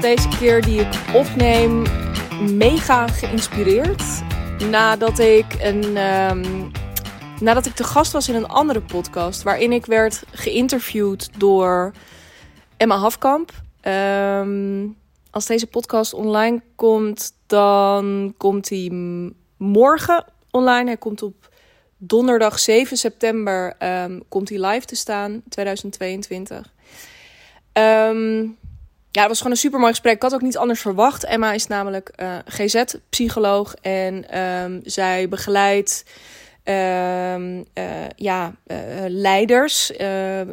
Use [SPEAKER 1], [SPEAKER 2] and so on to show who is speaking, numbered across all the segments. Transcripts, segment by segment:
[SPEAKER 1] deze keer die ik opneem mega geïnspireerd. Nadat ik, een, ehm, nadat ik te gast was in een andere podcast. Waarin ik werd geïnterviewd door Emma Hafkamp. Ehm, als deze podcast online komt, dan komt hij morgen online. Hij komt op donderdag 7 september ehm, komt hij live te staan, 2022. Um, ja, het was gewoon een super mooi gesprek. Ik had ook niet anders verwacht. Emma is namelijk uh, GZ-psycholoog en um, zij begeleidt um, uh, ja, uh, leiders,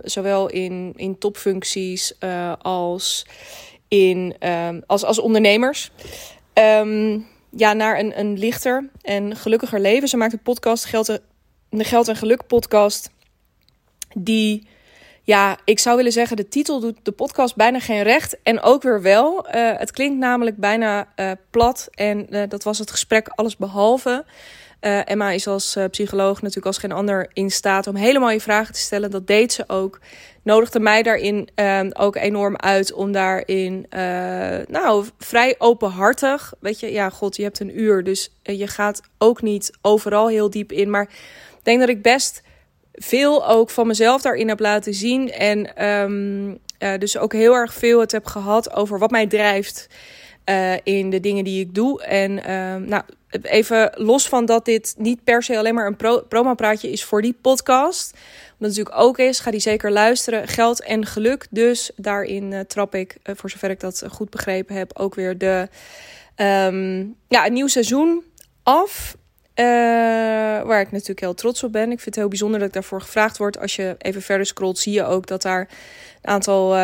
[SPEAKER 1] zowel in, in topfuncties als, in, um, als, als ondernemers. ja, naar een, een lichter en gelukkiger leven. Ze maakt een podcast, Geld de Geld en Geluk podcast, die ja, ik zou willen zeggen, de titel doet de podcast bijna geen recht. En ook weer wel. Uh, het klinkt namelijk bijna uh, plat. En uh, dat was het gesprek alles behalve. Emma is als psycholoog natuurlijk als geen ander in staat om hele mooie vragen te stellen. Dat deed ze ook. Nodigde mij daarin ook enorm uit om daarin, nou, vrij openhartig. Weet je, ja, god, je hebt een uur. Dus je gaat ook niet overal heel diep in. Maar ik denk dat ik best veel ook van mezelf daarin heb laten zien. En um, uh, dus ook heel erg veel het heb gehad over wat mij drijft uh, in de dingen die ik doe. En uh, nou, even los van dat dit niet per se alleen maar een pro promopraatje is voor die podcast. Wat natuurlijk ook is, ga die zeker luisteren. Geld en geluk. Dus daarin uh, trap ik, voor zover ik dat goed begrepen heb, ook weer de, um, ja, een nieuw seizoen af. Uh, waar ik natuurlijk heel trots op ben. Ik vind het heel bijzonder dat ik daarvoor gevraagd word. Als je even verder scrolt, zie je ook dat daar een aantal, uh,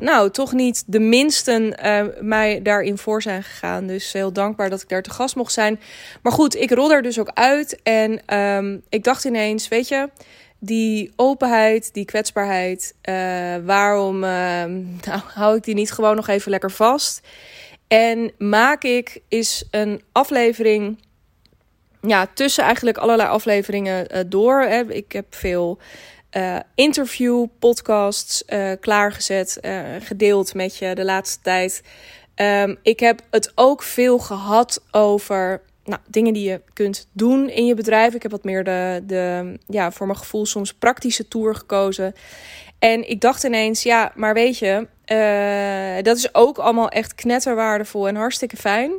[SPEAKER 1] nou, toch niet de minsten uh, mij daarin voor zijn gegaan. Dus heel dankbaar dat ik daar te gast mocht zijn. Maar goed, ik rol er dus ook uit. En um, ik dacht ineens, weet je, die openheid, die kwetsbaarheid, waarom nou, hou ik die niet gewoon nog even lekker vast? En maak ik is een aflevering ja, tussen eigenlijk allerlei afleveringen uh, door. Hè. Ik heb veel uh, interview, podcasts uh, klaargezet, gedeeld met je de laatste tijd. Um, ik heb het ook veel gehad over nou, dingen die je kunt doen in je bedrijf. Ik heb wat meer de, de ja, voor mijn gevoel soms praktische tour gekozen. En ik dacht ineens, ja, maar weet je, dat is ook allemaal echt knetterwaardevol en hartstikke fijn.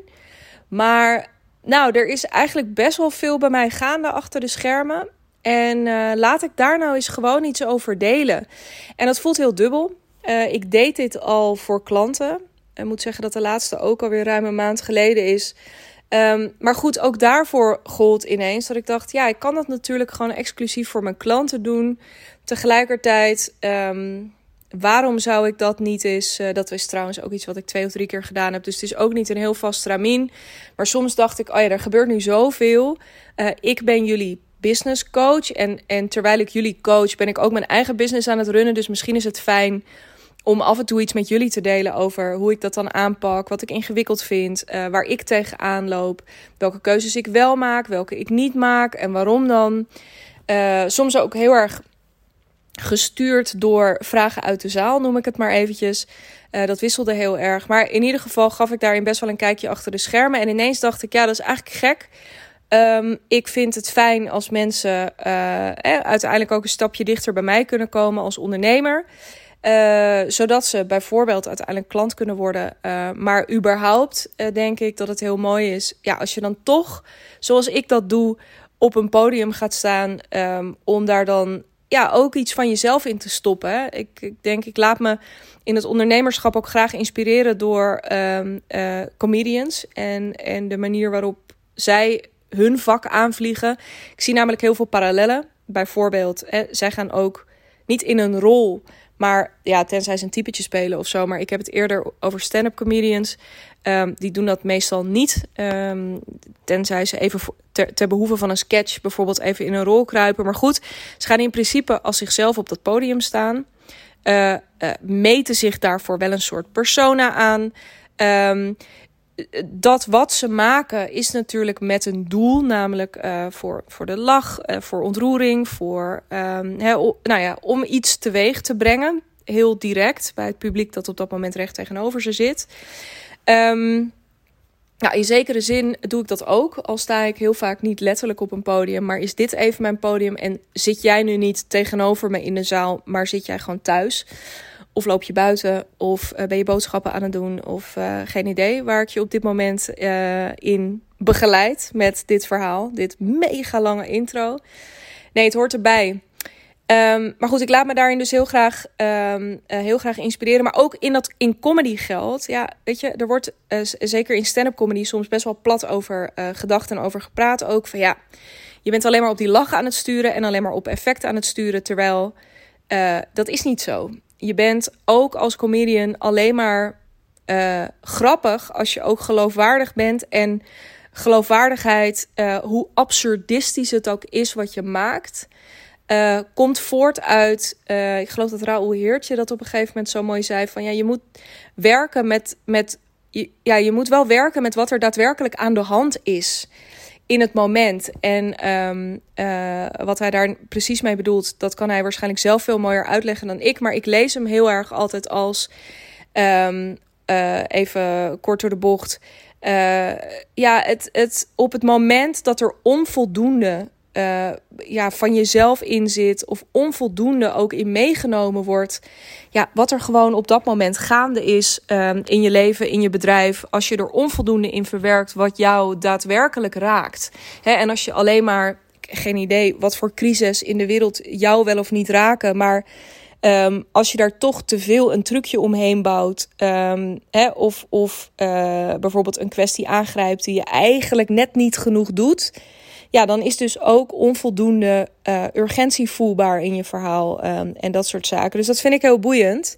[SPEAKER 1] Maar nou, er is eigenlijk best wel veel bij mij gaande achter de schermen. En uh, laat ik daar nou eens gewoon iets over delen. En dat voelt heel dubbel. Uh, ik deed dit al voor klanten. Ik moet zeggen dat de laatste ook alweer ruim een maand geleden is. Um, maar goed, ook daarvoor gold ineens dat ik dacht: ja, ik kan dat natuurlijk gewoon exclusief voor mijn klanten doen. Tegelijkertijd. Um, waarom zou ik dat niet eens? Uh, dat is trouwens ook iets wat ik twee of drie keer gedaan heb. Dus het is ook niet een heel vast ramien. Maar soms dacht ik, oh ja, er gebeurt nu zoveel. Uh, ik ben jullie business coach. En, en terwijl ik jullie coach, ben ik ook mijn eigen business aan het runnen. Dus misschien is het fijn om af en toe iets met jullie te delen over hoe ik dat dan aanpak, wat ik ingewikkeld vind, uh, waar ik tegenaan loop, welke keuzes ik wel maak, welke ik niet maak en waarom dan. Uh, soms ook heel erg gestuurd door vragen uit de zaal, noem ik het maar eventjes. Uh, dat wisselde heel erg. Maar in ieder geval gaf ik daarin best wel een kijkje achter de schermen. En ineens dacht ik, ja, dat is eigenlijk gek. Um, ik vind het fijn als mensen uh, eh, uiteindelijk ook een stapje dichter bij mij kunnen komen als ondernemer. Uh, zodat ze bijvoorbeeld uiteindelijk klant kunnen worden. Maar überhaupt denk ik dat het heel mooi is. Ja, als je dan toch, zoals ik dat doe, op een podium gaat staan. Um, om daar dan ja, ook iets van jezelf in te stoppen. Ik, ik denk, ik laat me in het ondernemerschap ook graag inspireren door um, uh, comedians. En, en de manier waarop zij hun vak aanvliegen. Ik zie namelijk heel veel parallellen. Bijvoorbeeld, eh, zij gaan ook niet in een rol. Maar ja, tenzij ze een typetje spelen of zo. Maar ik heb het eerder over stand-up comedians. Um, die doen dat meestal niet. Um, tenzij ze even ter, ter behoeve van een sketch bijvoorbeeld even in een rol kruipen. Maar goed, ze gaan in principe als zichzelf op dat podium staan. Uh, uh, meten zich daarvoor wel een soort persona aan. Um, dat wat ze maken is natuurlijk met een doel, namelijk uh, voor, voor de lach, uh, voor ontroering, voor he, nou ja, om iets teweeg te brengen. heel direct bij het publiek dat op dat moment recht tegenover ze zit. Um, nou, in zekere zin doe ik dat ook. Al sta ik heel vaak niet letterlijk op een podium. Maar is dit even mijn podium? En zit jij nu niet tegenover me in de zaal, maar zit jij gewoon thuis? Of loop je buiten? Of eh, ben je boodschappen aan het doen? Of uh, geen idee waar ik je op dit moment uh, in begeleid met dit verhaal. Dit mega lange intro. Nee, het hoort erbij. Um, maar goed, ik laat me daarin dus heel graag, uh, heel graag inspireren. Maar ook in dat in comedy geldt. Ja, weet je, er wordt zeker in stand-up comedy soms best wel plat over gedacht en over gepraat. Ook van ja, je bent alleen maar op die lach aan het sturen en alleen maar op effecten aan het sturen. Terwijl dat is niet zo. Je bent ook als comedian alleen maar grappig als je ook geloofwaardig bent. En geloofwaardigheid, hoe absurdistisch het ook is wat je maakt uh, komt voort uit, ik geloof dat Raoul Heertje dat op een gegeven moment zo mooi zei: van ja, je moet werken met, met ja, je moet wel werken met wat er daadwerkelijk aan de hand is in het moment. En um, uh, wat hij daar precies mee bedoelt, dat kan hij waarschijnlijk zelf veel mooier uitleggen dan ik. Maar ik lees hem heel erg altijd als, um, even kort door de bocht. ja, het, het, op het moment dat er onvoldoende uh, ja, van jezelf in zit of onvoldoende ook in meegenomen wordt. Ja, wat er gewoon op dat moment gaande is um, in je leven, in je bedrijf. Als je er onvoldoende in verwerkt wat jou daadwerkelijk raakt. Hè, en als je alleen maar, geen idee wat voor crisis in de wereld jou wel of niet raken, maar. Um, als je daar toch te veel een trucje omheen bouwt, um, hè, of, of uh, bijvoorbeeld een kwestie aangrijpt die je eigenlijk net niet genoeg doet, ja, dan is dus ook onvoldoende uh, urgentie voelbaar in je verhaal um, en dat soort zaken. Dus dat vind ik heel boeiend.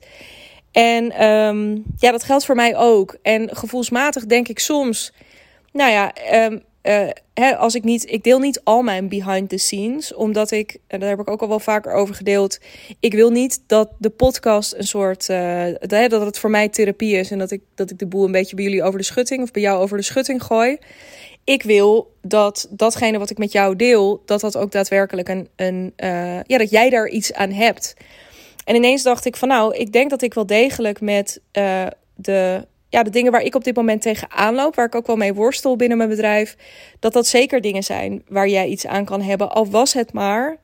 [SPEAKER 1] En um, ja, dat geldt voor mij ook. En gevoelsmatig denk ik soms, nou ja, um, uh, hè, als ik niet, ik deel niet al mijn behind the scenes, omdat ik, en daar heb ik ook al wel vaker over gedeeld, ik wil niet dat de podcast een soort, uh, dat het voor mij therapie is en dat ik, dat ik de boel een beetje bij jullie over de schutting of bij jou over de schutting gooi ik wil dat datgene wat ik met jou deel, dat dat ook daadwerkelijk een, een uh, ja, dat jij daar iets aan hebt. En ineens dacht ik van nou, ik denk dat ik wel degelijk met uh, de, ja, de dingen waar ik op dit moment tegen aanloop, waar ik ook wel mee worstel binnen mijn bedrijf, dat dat zeker dingen zijn waar jij iets aan kan hebben. Al was het maar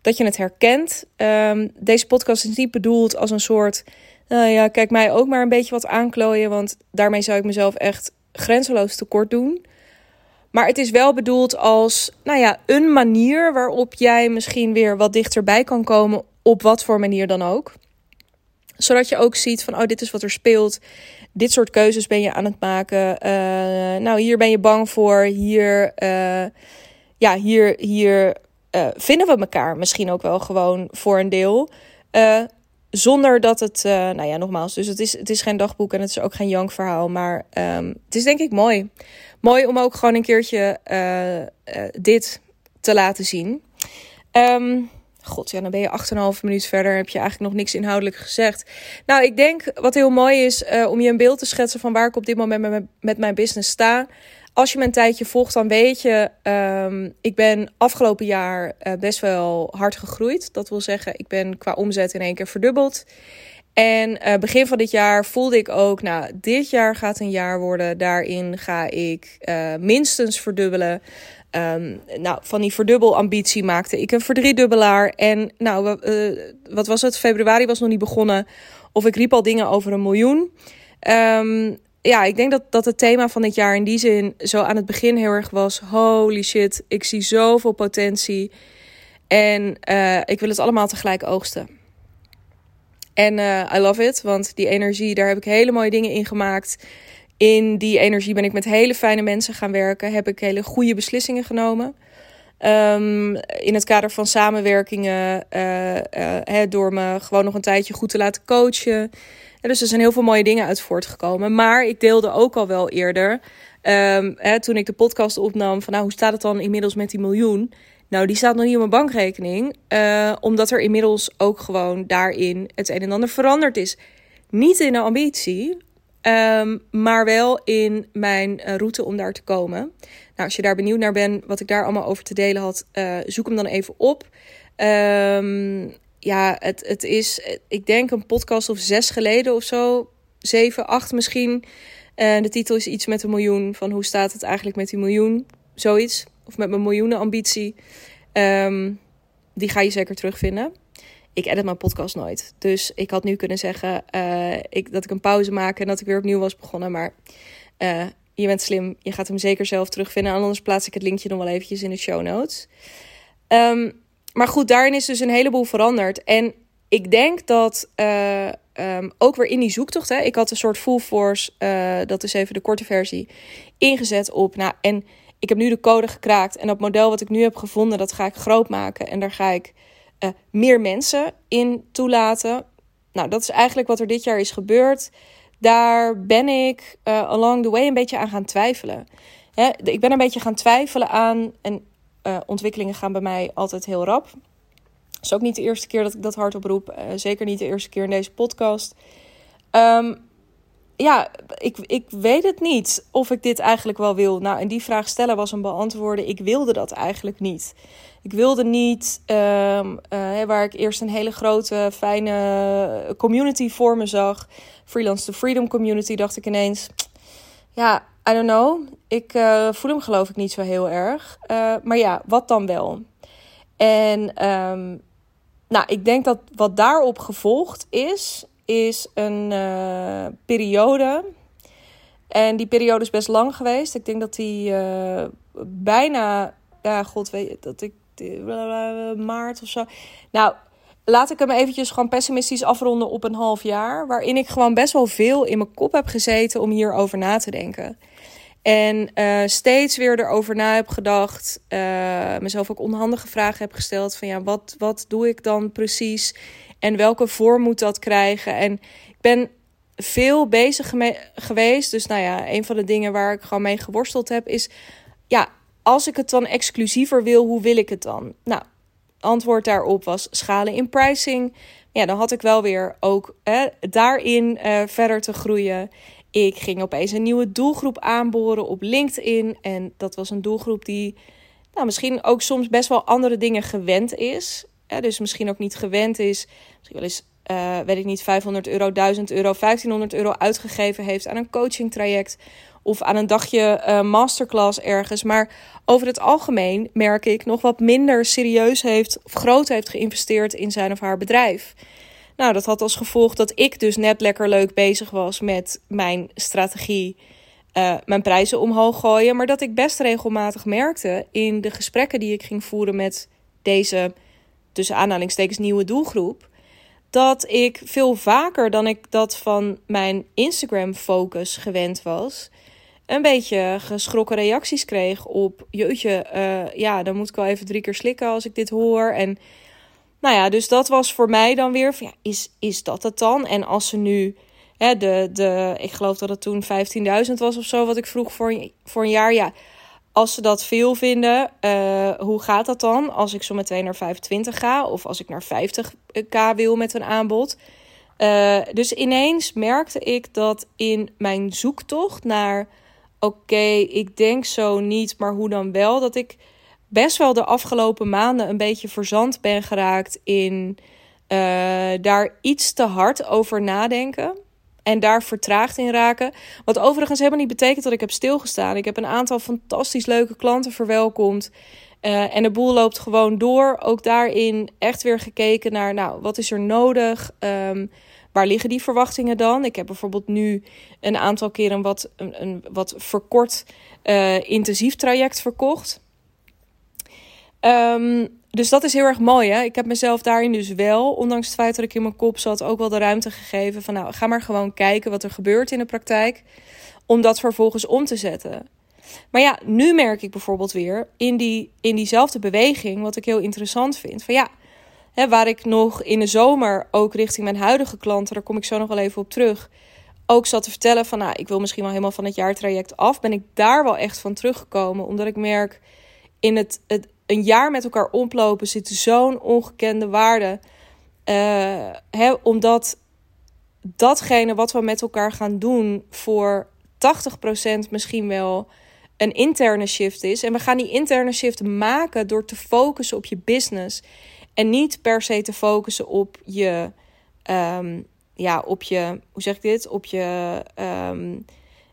[SPEAKER 1] dat je het herkent. Um, deze podcast is niet bedoeld als een soort, nou ja, kijk mij ook maar een beetje wat aanklooien, want daarmee zou ik mezelf echt grenzeloos tekort doen. Maar het is wel bedoeld als nou ja, een manier waarop jij misschien weer wat dichterbij kan komen, op wat voor manier dan ook. Zodat je ook ziet van, oh, dit is wat er speelt. Dit soort keuzes ben je aan het maken. Uh, nou, hier ben je bang voor. Hier, uh, ja, hier, hier uh, vinden we elkaar misschien ook wel gewoon voor een deel. zonder dat het, nou ja, nogmaals, dus het is, het is geen dagboek en het is ook geen jankverhaal. Maar um, het is denk ik mooi mooi om ook gewoon een keertje uh, uh, dit te laten zien. Um, God, ja, dan ben je 8,5 minuut verder. Heb je eigenlijk nog niks inhoudelijk gezegd. Nou, ik denk wat heel mooi is uh, om je een beeld te schetsen van waar ik op dit moment met, mijn business sta. Als je een tijdje volgt, dan weet je, um, ik ben afgelopen jaar best wel hard gegroeid. Dat wil zeggen, ik ben qua omzet in één keer verdubbeld. En uh, begin van dit jaar voelde ik ook, nou, dit jaar gaat een jaar worden. Daarin ga ik uh, minstens verdubbelen. Um, nou, van die verdubbelambitie maakte ik een verdriedubbelaar. En nou, uh, wat was het? Februari was nog niet begonnen. Of ik riep al dingen over een miljoen. Um, ja, ik denk dat, dat het thema van dit jaar in die zin zo aan het begin heel erg was. Holy shit, ik zie zoveel potentie. En ik wil het allemaal tegelijk oogsten. En uh, I love it, want die energie, daar heb ik hele mooie dingen in gemaakt. In die energie ben ik met hele fijne mensen gaan werken. Heb ik hele goede beslissingen genomen. Um, in het kader van samenwerkingen. Uh, uh, door me gewoon nog een tijdje goed te laten coachen. dus er zijn heel veel mooie dingen uit voortgekomen. Maar ik deelde ook al wel eerder. Um, toen ik de podcast opnam. Van nou, hoe staat het dan inmiddels met die miljoen? Nou, die staat nog niet op mijn bankrekening. Uh, omdat er inmiddels ook gewoon daarin het een en ander veranderd is. Niet in de ambitie, um, maar wel in mijn uh, route om daar te komen. Nou, als je daar benieuwd naar bent, wat ik daar allemaal over te delen had, uh, zoek hem dan even op. Um, ja, het, het is, ik denk een podcast of zes geleden of zo, zeven, acht misschien. De titel is iets met een miljoen. Van hoe staat het eigenlijk met die miljoen? Zoiets. Of met mijn miljoenen ambitie. Ehm, die ga je zeker terugvinden. Ik edit mijn podcast nooit. Dus ik had nu kunnen zeggen uh, ik, dat ik een pauze maak en dat ik weer opnieuw was begonnen. Maar uh, je bent slim. Je gaat hem zeker zelf terugvinden. En anders plaats ik het linkje nog wel eventjes in de show notes. Um, maar goed, daarin is dus een heleboel veranderd. En ik denk dat uh, um, ook weer in die zoektocht. Hè, ik had een soort full force, dat is even de korte versie, ingezet op. Nou, en ik heb nu de code gekraakt. En dat model wat ik nu heb gevonden, dat ga ik groot maken. En daar ga ik uh, meer mensen in toelaten. Nou, dat is eigenlijk wat er dit jaar is gebeurd. Daar ben ik uh, along the way een beetje aan gaan twijfelen. Hè, ik ben een beetje gaan twijfelen aan. En uh, ontwikkelingen gaan bij mij altijd heel rap. Is ook niet de eerste keer dat ik dat hardop roep. Zeker niet de eerste keer in deze podcast. Um, ja, ik, ik weet het niet of ik dit eigenlijk wel wil. Nou, en die vraag stellen was een beantwoorden. Ik wilde dat eigenlijk niet. Ik wilde niet, um, uh, waar ik eerst een hele grote, fijne community voor me zag. Freelance to Freedom community, dacht ik ineens. Ja, I don't know. Ik uh, voel hem geloof ik niet zo heel erg. Uh, maar ja, wat dan wel? En um, nou, ik denk dat wat daarop gevolgd is, is een uh, periode. En die periode is best lang geweest. Ik denk dat die bijna, ja, god weet dat ik maart of zo. Nou, laat ik hem eventjes gewoon pessimistisch afronden op een half jaar. Waarin ik gewoon best wel veel in mijn kop heb gezeten om hierover na te denken. En steeds weer erover na heb gedacht. Mezelf ook onhandige vragen heb gesteld. Van ja, wat, wat doe ik dan precies? En welke vorm moet dat krijgen? En ik ben veel bezig geweest. Dus nou ja, een van de dingen waar ik gewoon mee geworsteld heb is... Ja, als ik het dan exclusiever wil, hoe wil ik het dan? Nou, antwoord daarop was schalen in pricing. Ja, dan had ik wel weer ook hè, daarin uh, verder te groeien. Ik ging opeens een nieuwe doelgroep aanboren op LinkedIn. En dat was een doelgroep die nou, misschien ook soms best wel andere dingen gewend is. Dus misschien ook niet gewend is. Misschien wel eens, uh, weet ik niet, 500 euro, 1000 euro, 1500 euro uitgegeven heeft aan een coaching traject. Of aan een dagje uh, masterclass ergens. Maar over het algemeen merk ik nog wat minder serieus heeft of groot heeft geïnvesteerd in zijn of haar bedrijf. Nou, dat had als gevolg dat ik dus net lekker leuk bezig was met mijn strategie, uh, mijn prijzen omhoog gooien. Maar dat ik best regelmatig merkte in de gesprekken die ik ging voeren met deze, tussen aanhalingstekens, nieuwe doelgroep. Dat ik veel vaker dan ik dat van mijn Instagram-focus gewend was, een beetje geschrokken reacties kreeg op: Jeutje, uh, ja, dan moet ik wel even drie keer slikken als ik dit hoor. En nou ja, dus dat was voor mij dan weer van ja, is, is dat het dan? En als ze nu, hè, de, de, ik geloof dat het toen 15.000 was of zo, wat ik vroeg voor, voor een jaar. Ja, als ze dat veel vinden, uh, hoe gaat dat dan? Als ik zo meteen naar 25 ga of als ik naar 50k wil met een aanbod. Uh, dus ineens merkte ik dat in mijn zoektocht naar, oké, ik denk zo niet, maar hoe dan wel, dat ik best wel de afgelopen maanden een beetje verzand ben geraakt in uh, daar iets te hard over nadenken. En daar vertraagd in raken. Wat overigens helemaal niet betekent dat ik heb stilgestaan. Ik heb een aantal fantastisch leuke klanten verwelkomd. Uh, en de boel loopt gewoon door. Ook daarin echt weer gekeken naar, nou, wat is er nodig? Um, waar liggen die verwachtingen dan? Ik heb bijvoorbeeld nu een aantal keer een wat, een, een wat verkort uh, intensief traject verkocht. Um, dus dat is heel erg mooi. Hè? Ik heb mezelf daarin dus wel, ondanks het feit dat ik in mijn kop zat, ook wel de ruimte gegeven van nou, ga maar gewoon kijken wat er gebeurt in de praktijk. Om dat vervolgens om te zetten. Maar ja, nu merk ik bijvoorbeeld weer in, die, in diezelfde beweging, wat ik heel interessant vind. Van ja, hè, waar ik nog in de zomer ook richting mijn huidige klanten, daar kom ik zo nog wel even op terug, ook zat te vertellen van nou, ik wil misschien wel helemaal van het jaartraject af. Ben ik daar wel echt van teruggekomen, omdat ik merk in het, het een jaar met elkaar oplopen zit zo'n ongekende waarde. Uh, hè, omdat datgene wat we met elkaar gaan doen voor 80% misschien wel een interne shift is. En we gaan die interne shift maken door te focussen op je business. En niet per se te focussen op je, ehm, ja, op je, hoe zeg ik dit? Op je, um,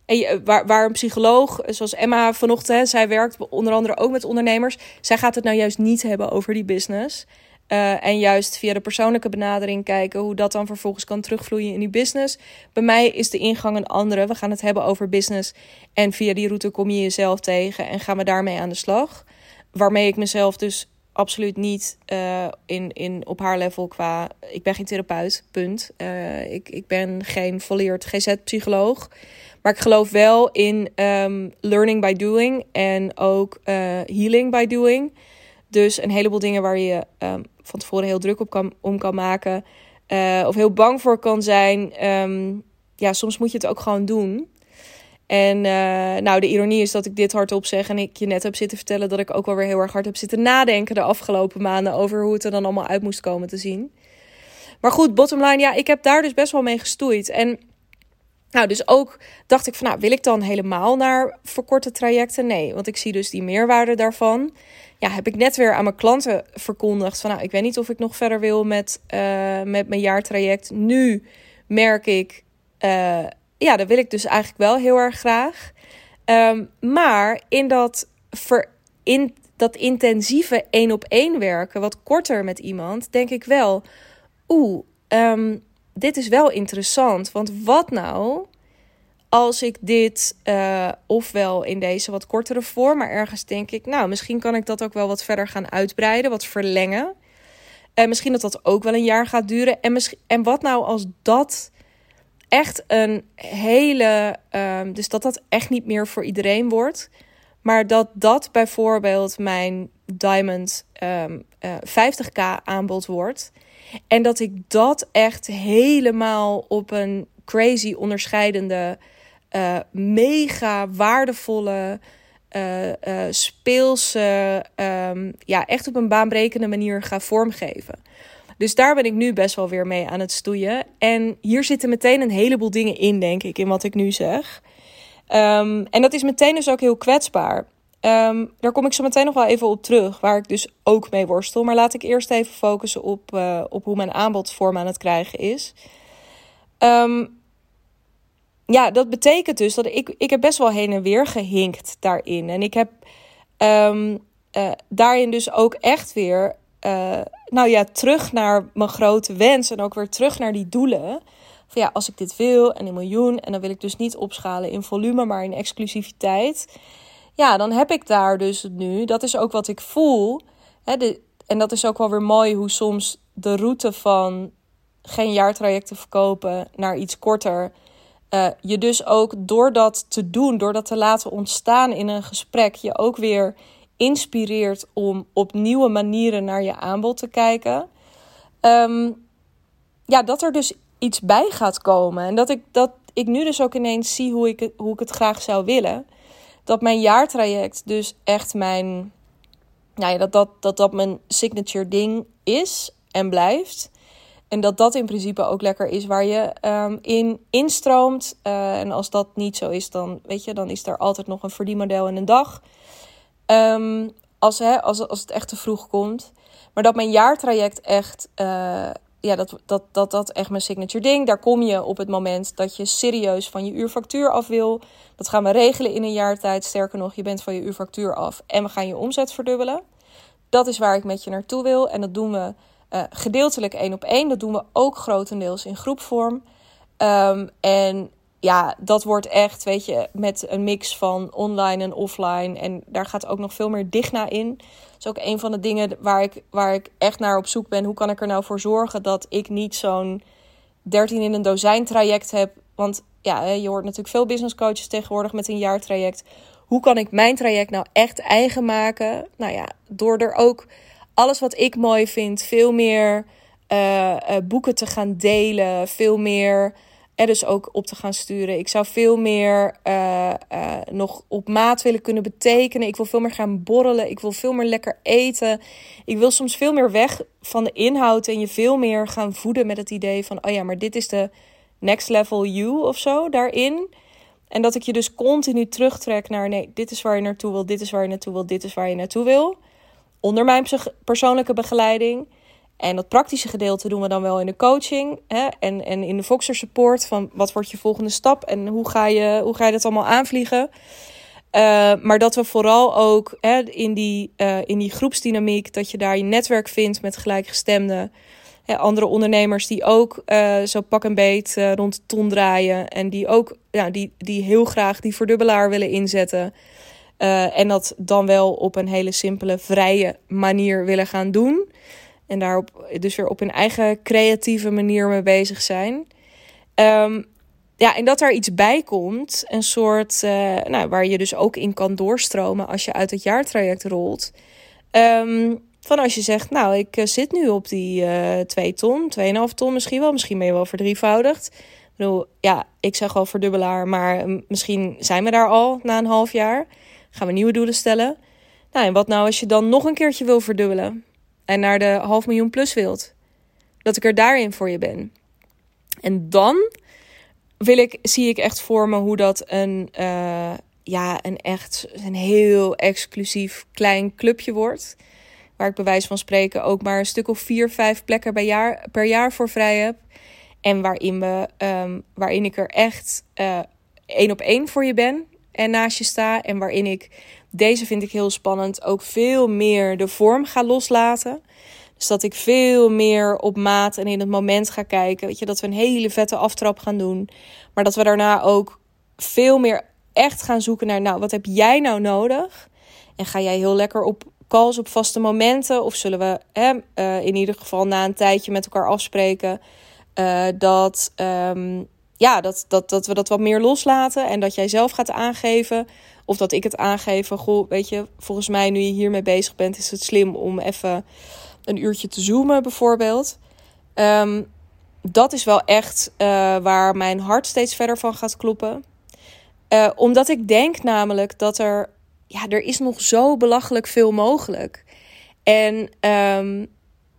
[SPEAKER 1] en waar, een psycholoog, zoals Emma vanochtend, zij werkt onder andere ook met ondernemers. Zij gaat het nou juist niet hebben over die business. Uh, en juist via de persoonlijke benadering kijken hoe dat dan vervolgens kan terugvloeien in die business. Bij mij is de ingang een andere. We gaan het hebben over business. En via die route kom je jezelf tegen en gaan we daarmee aan de slag. Waarmee ik mezelf dus absoluut niet uh, in, in, op haar level qua. Ik ben geen therapeut, punt. Uh, ik, ik ben geen volleerd GZ-psycholoog. Maar ik geloof wel in um, learning by doing en ook uh, healing by doing. Dus een heleboel dingen waar je um, van tevoren heel druk op kan, om kan maken. of heel bang voor kan zijn. Um, ja, soms moet je het ook gewoon doen. En uh, nou, de ironie is dat ik dit hardop zeg en ik je net heb zitten vertellen dat ik ook wel weer heel erg hard heb zitten nadenken de afgelopen maanden over hoe het er dan allemaal uit moest komen te zien. Maar goed, bottom line, ja, ik heb daar dus best wel mee gestoeid. En nou, dus ook dacht ik van, nou, wil ik dan helemaal naar verkorte trajecten? Nee, want ik zie dus die meerwaarde daarvan. Ja, heb ik net weer aan mijn klanten verkondigd van, nou, ik weet niet of ik nog verder wil met, uh, met mijn jaartraject. Nu merk ik, uh, ja, dat wil ik dus eigenlijk wel heel erg graag. Um, maar in dat, in dat intensieve één op één werken, wat korter met iemand, denk ik wel, oeh, um, dit is wel interessant. Want wat nou als ik dit uh, ofwel in deze wat kortere vorm, maar ergens denk ik, nou, misschien kan ik dat ook wel wat verder gaan uitbreiden, wat verlengen. En misschien dat dat ook wel een jaar gaat duren. En, en wat nou als dat echt een hele. Um, dus dat dat echt niet meer voor iedereen wordt. Maar dat dat bijvoorbeeld mijn Diamond um, uh, 50k aanbod wordt. En dat ik dat echt helemaal op een crazy onderscheidende, uh, mega waardevolle, uh, uh, speelse, um, ja, echt op een baanbrekende manier ga vormgeven. Dus daar ben ik nu best wel weer mee aan het stoeien. En hier zitten meteen een heleboel dingen in, denk ik, in wat ik nu zeg. Um, en dat is meteen dus ook heel kwetsbaar. Um, daar kom ik zo meteen nog wel even op terug, waar ik dus ook mee worstel. Maar laat ik eerst even focussen op, uh, op hoe mijn aanbod vorm aan het krijgen is. Um, ja, dat betekent dus dat ik, ik heb best wel heen en weer gehinkt daarin. En ik heb um, uh, daarin dus ook echt weer uh, nou ja, terug naar mijn grote wens en ook weer terug naar die doelen. Van ja, als ik dit wil en een miljoen en dan wil ik dus niet opschalen in volume, maar in exclusiviteit. Ja, dan heb ik daar dus nu, dat is ook wat ik voel. Hè, de, en dat is ook wel weer mooi hoe soms de route van geen jaartrajecten verkopen naar iets korter. Uh, je dus ook door dat te doen, door dat te laten ontstaan in een gesprek, je ook weer inspireert om op nieuwe manieren naar je aanbod te kijken. Um, ja, dat er dus iets bij gaat komen. En dat ik, dat ik nu dus ook ineens zie hoe ik, hoe ik het graag zou willen. Dat mijn jaartraject dus echt mijn. Nou ja, dat, dat, dat dat mijn signature ding is en blijft. En dat dat in principe ook lekker is waar je um, in instroomt. Uh, en als dat niet zo is, dan weet je, dan is er altijd nog een verdienmodel in een dag. Um, als, hè, als, als het echt te vroeg komt. Maar dat mijn jaartraject echt. Uh, ja, dat, dat, dat dat echt mijn signature ding. Daar kom je op het moment dat je serieus van je uurfactuur af wil. Dat gaan we regelen in een jaar tijd. Sterker nog, je bent van je uurfactuur af en we gaan je omzet verdubbelen. Dat is waar ik met je naartoe wil. En dat doen we uh, gedeeltelijk één op één. Dat doen we ook grotendeels in groepvorm. Um, en ja, dat wordt echt, weet je, met een mix van online en offline. En daar gaat ook nog veel meer Digna in. Dat is ook een van de dingen waar ik, waar ik echt naar op zoek ben. Hoe kan ik er nou voor zorgen dat ik niet zo'n 13 in een dozijn traject heb? Want ja, je hoort natuurlijk veel business coaches tegenwoordig met een jaartraject. Hoe kan ik mijn traject nou echt eigen maken? Nou ja, door er ook alles wat ik mooi vind, veel meer uh, uh, boeken te gaan delen, veel meer er dus ook op te gaan sturen. Ik zou veel meer uh, uh, nog op maat willen kunnen betekenen. Ik wil veel meer gaan borrelen. Ik wil veel meer lekker eten. Ik wil soms veel meer weg van de inhoud en je veel meer gaan voeden met het idee van: oh ja, maar dit is de next level you of zo daarin. En dat ik je dus continu terugtrek naar: nee, dit is waar je naartoe wil, dit is waar je naartoe wil, dit is waar je naartoe wil. Onder mijn persoonlijke begeleiding. En dat praktische gedeelte doen we dan wel in de coaching hè? En, en in de Voxer support. Van wat wordt je volgende stap en hoe ga je, hoe ga je dat allemaal aanvliegen? Uh, maar dat we vooral ook hè, in, die, uh, in die groepsdynamiek, dat je daar je netwerk vindt met gelijkgestemden. Hè, andere ondernemers die ook uh, zo pak en beet rond de ton draaien. En die ook ja, die, die heel graag die verdubbelaar willen inzetten. en dat dan wel op een hele simpele, vrije manier willen gaan doen. En daarop dus weer op hun eigen creatieve manier mee bezig zijn. Um, ja, en dat er iets bij komt, een soort, uh, nou, waar je dus ook in kan doorstromen als je uit het jaartraject rolt. Um, van als je zegt, nou, ik uh, zit nu op die uh, 2 ton, 2,5 ton misschien wel, misschien ben je wel verdrievoudigd. Ik bedoel, ja, ik zeg wel verdubbelaar, maar misschien zijn we daar al na een half jaar. Gaan we nieuwe doelen stellen. Nou, en wat nou als je dan nog een keertje wil verdubbelen? En naar de half miljoen plus wilt. Dat ik er daarin voor je ben. En dan wil ik, zie ik echt voor me hoe dat een, uh, ja, een echt een heel exclusief klein clubje wordt. Waar ik bij wijze van spreken ook maar een stuk of vier, vijf plekken per jaar, per jaar voor vrij heb. En waarin, we, um, waarin ik er echt uh, één op één voor je ben en naast je sta. En waarin ik deze vind ik heel spannend. Ook veel meer de vorm ga loslaten. Dus dat ik veel meer op maat en in het moment ga kijken. Weet je, dat we een hele vette aftrap gaan doen. Maar dat we daarna ook veel meer echt gaan zoeken naar, nou, wat heb jij nou nodig? En ga jij heel lekker op calls op vaste momenten? Of zullen we hè, uh, in ieder geval na een tijdje met elkaar afspreken uh, dat, um, ja, dat, dat, dat we dat wat meer loslaten en dat jij zelf gaat aangeven of dat ik het aangeef van, goh, weet je, volgens mij nu je hiermee bezig bent, is het slim om even een uurtje te zoomen bijvoorbeeld. Um, dat is wel echt uh, waar mijn hart steeds verder van gaat kloppen. Uh, omdat ik denk namelijk dat er, ja, er is nog zo belachelijk veel mogelijk. En um,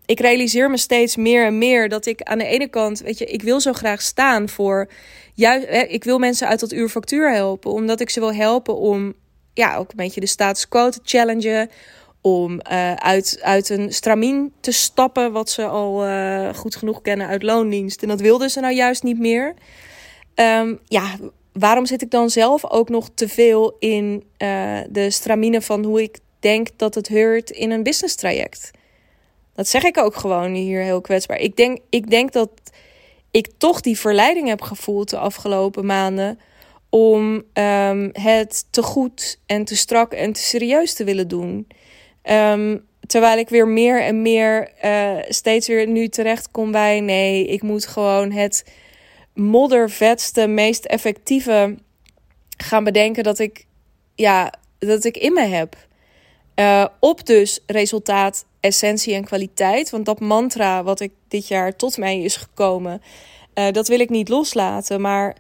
[SPEAKER 1] ik realiseer me steeds meer en meer dat ik aan de ene kant, weet je, ik wil zo graag staan voor juist, ik wil mensen uit dat uurfactuur helpen, omdat ik ze wil helpen om, ja, ook een beetje de status quo te challengen, om uh, uit, uit een stramien te stappen, wat ze al uh, goed genoeg kennen uit loondienst. En dat wilden ze nou juist niet meer. Um, ja, waarom zit ik dan zelf ook nog te veel in uh, de stramine van hoe ik denk dat het heurt in een business traject? Dat zeg ik ook gewoon hier heel kwetsbaar. Ik denk, ik denk dat ik toch die verleiding heb gevoeld de afgelopen maanden om um, het te goed en te strak en te serieus te willen doen. Um, terwijl ik weer meer en meer uh, steeds weer nu terecht kom bij nee, ik moet gewoon het moddervetste, meest effectieve gaan bedenken dat ik, ja, dat ik in me heb. Uh, op dus resultaat essentie en kwaliteit. Want dat mantra wat ik dit jaar tot mij is gekomen, uh, dat wil ik niet loslaten. Maar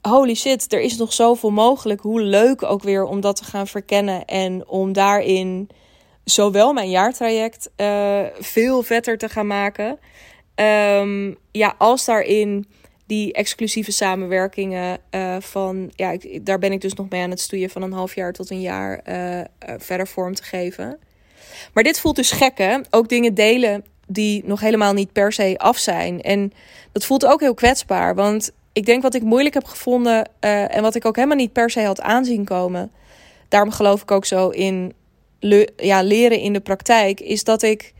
[SPEAKER 1] holy shit, er is nog zoveel mogelijk. Hoe leuk ook weer om dat te gaan verkennen en om daarin zowel mijn jaartraject uh, veel vetter te gaan maken. Um, ja, als daarin die exclusieve samenwerkingen uh, van, ja, daar ben ik dus nog mee aan het stoeien van een half jaar tot een jaar verder vorm te geven. Maar dit voelt dus gek, hè? Ook dingen delen die nog helemaal niet per se af zijn. En dat voelt ook heel kwetsbaar. Want ik denk wat ik moeilijk heb gevonden uh, en wat ik ook helemaal niet per se had aanzien komen. Daarom geloof ik ook zo in ja, leren in de praktijk. Is dat ik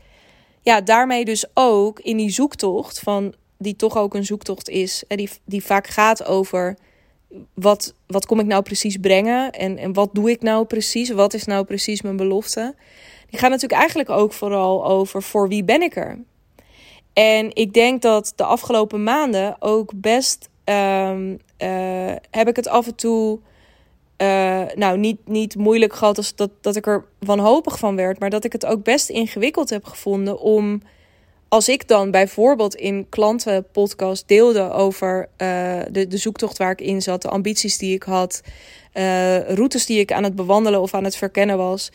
[SPEAKER 1] ja, daarmee dus ook in die zoektocht van die toch ook een zoektocht is. En die, die vaak gaat over wat, wat kom ik nou precies brengen? En, en wat doe ik nou precies? Wat is nou precies mijn belofte? Die gaat natuurlijk eigenlijk ook vooral over voor wie ben ik er. En ik denk dat de afgelopen maanden ook best um, uh, heb ik het af en toe. Uh, nou, niet, niet moeilijk gehad als dat, dat ik er wanhopig van werd. Maar dat ik het ook best ingewikkeld heb gevonden om. Als ik dan bijvoorbeeld in klantenpodcast deelde over uh, de, de zoektocht waar ik in zat, de ambities die ik had, routes die ik aan het bewandelen of aan het verkennen was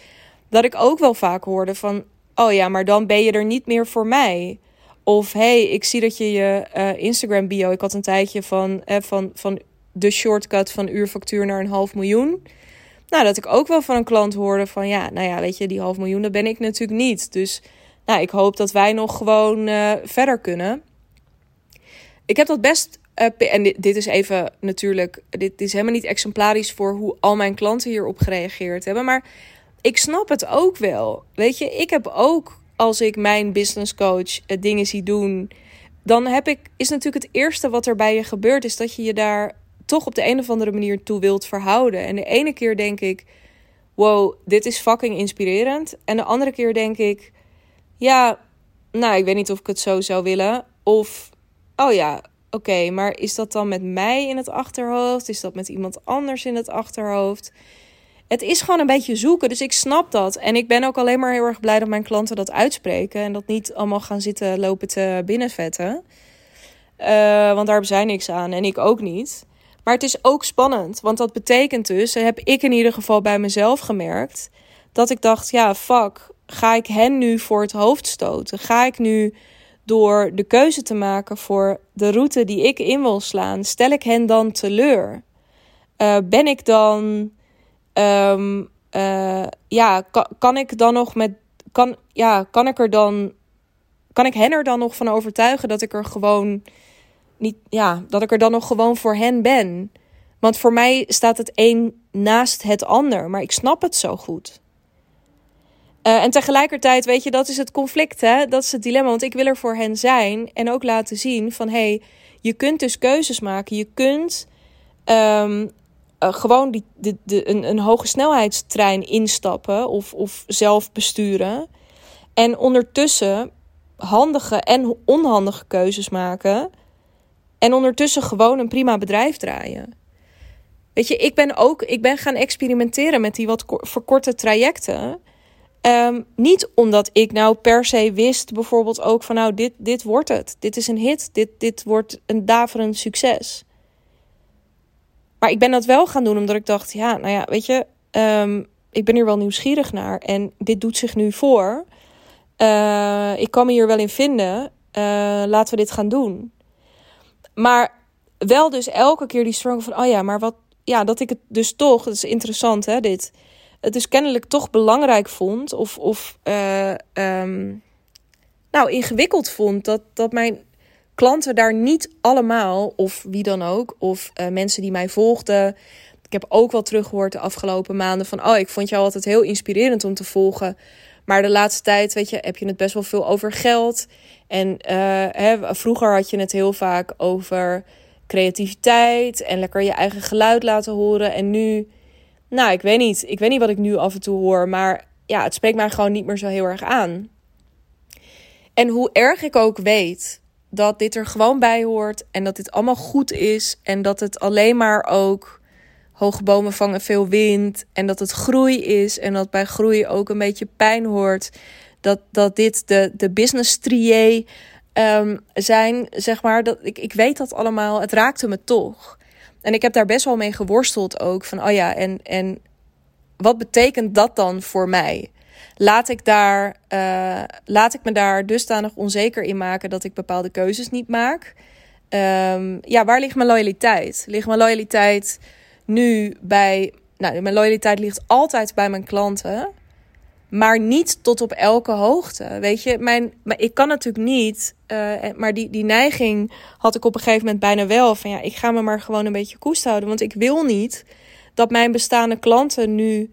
[SPEAKER 1] dat ik ook wel vaak hoorde van, oh ja, maar dan ben je er niet meer voor mij. Of hey, ik zie dat je je uh, Instagram bio, ik had een tijdje van, eh, van, van de shortcut van uurfactuur naar een half miljoen. Nou, dat ik ook wel van een klant hoorde van, ja, nou ja, weet je, die half miljoen, dat ben ik natuurlijk niet. Dus nou, ik hoop dat wij nog gewoon uh, verder kunnen. Ik heb dat best. Uh, en dit, dit, is even natuurlijk. Dit is helemaal niet exemplarisch voor hoe al mijn klanten hierop gereageerd hebben. Maar ik snap het ook wel. Weet je, ik heb ook als ik mijn business coach uh, dingen zie doen. Dan heb ik. Is natuurlijk het eerste wat er bij je gebeurt. Is dat je je daar toch op de een of andere manier toe wilt verhouden. En de ene keer denk ik. Wow, dit is fucking inspirerend. En de andere keer denk ik ja, nou, ik weet niet of ik het zo zou willen. Of, oh ja, oké, maar is dat dan met mij in het achterhoofd? Is dat met iemand anders in het achterhoofd? Het is gewoon een beetje zoeken, dus ik snap dat. En ik ben ook alleen maar heel erg blij dat mijn klanten dat uitspreken. En dat niet allemaal gaan zitten lopen te binnenvetten. Uh, want daar zijn niks aan en ik ook niet. Maar het is ook spannend, want dat betekent dus, heb ik in ieder geval bij mezelf gemerkt, dat ik dacht, ja, fuck, ga ik hen nu voor het hoofd stoten? Ga ik nu door de keuze te maken voor de route die ik in wil slaan, stel ik hen dan teleur? Uh, ben ik dan, um, uh, ja, kan, ik dan nog met, kan, ja, kan ik er dan, kan ik hen er dan nog van overtuigen dat ik er gewoon niet, ja, dat ik er dan nog gewoon voor hen ben? Want voor mij staat het een naast het ander, maar ik snap het zo goed. Uh, en tegelijkertijd, weet je, dat is het conflict, hè? Dat is het dilemma. Want ik wil er voor hen zijn en ook laten zien van... hé, hey, je kunt dus keuzes maken. Je kunt um, uh, gewoon die, de, een, een hoge snelheidstrein instappen of, of zelf besturen. En ondertussen handige en onhandige keuzes maken. En ondertussen gewoon een prima bedrijf draaien. Weet je, ik ben ook ik ben gaan experimenteren met die wat verkorte trajecten... Ehm, niet omdat ik nou per se wist, bijvoorbeeld ook van nou, dit, dit wordt het. Dit is een hit. Dit, dit wordt een daverend succes. Maar ik ben dat wel gaan doen omdat ik dacht, ja, nou ja, weet je, ehm, ik ben hier wel nieuwsgierig naar. En dit doet zich nu voor. Uh, ik kan me hier wel in vinden. Uh, laten we dit gaan doen. Maar wel dus elke keer die struggle van, oh ja, maar wat, ja, dat ik het dus toch, dat is interessant hè, dit het dus kennelijk toch belangrijk vond of, of uh, um, nou, ingewikkeld vond dat, dat mijn klanten daar niet allemaal, of wie dan ook, of uh, mensen die mij volgden. Ik heb ook wel teruggehoord de afgelopen maanden van, oh, ik vond jou altijd heel inspirerend om te volgen. Maar de laatste tijd, weet je, heb je het best wel veel over geld. En uh, hè, vroeger had je het heel vaak over creativiteit en lekker je eigen geluid laten horen. En nu nou, ik weet niet. Ik weet niet wat ik nu af en toe hoor. Maar ja, het spreekt mij gewoon niet meer zo heel erg aan. En hoe erg ik ook weet dat dit er gewoon bij hoort. En dat dit allemaal goed is. En dat het alleen maar ook hoge bomen vangen veel wind. En dat het groei is. En dat bij groei ook een beetje pijn hoort. Dat, dat dit de, de business strié um, zijn, zeg maar. Dat, ik, ik weet dat allemaal. Het raakte me toch. En ik heb daar best wel mee geworsteld ook. Van, oh ja, en, en wat betekent dat dan voor mij? Laat ik, daar, uh, laat ik me daar dusdanig onzeker in maken dat ik bepaalde keuzes niet maak? Um, ja, waar ligt mijn loyaliteit? Ligt mijn loyaliteit nu bij. Nou, mijn loyaliteit ligt altijd bij mijn klanten maar niet tot op elke hoogte. Weet je, mijn, maar ik kan natuurlijk niet, uh, maar die, die neiging had ik op een gegeven moment bijna wel. Van ja, ik ga me maar gewoon een beetje koest houden. Want ik wil niet dat mijn bestaande klanten nu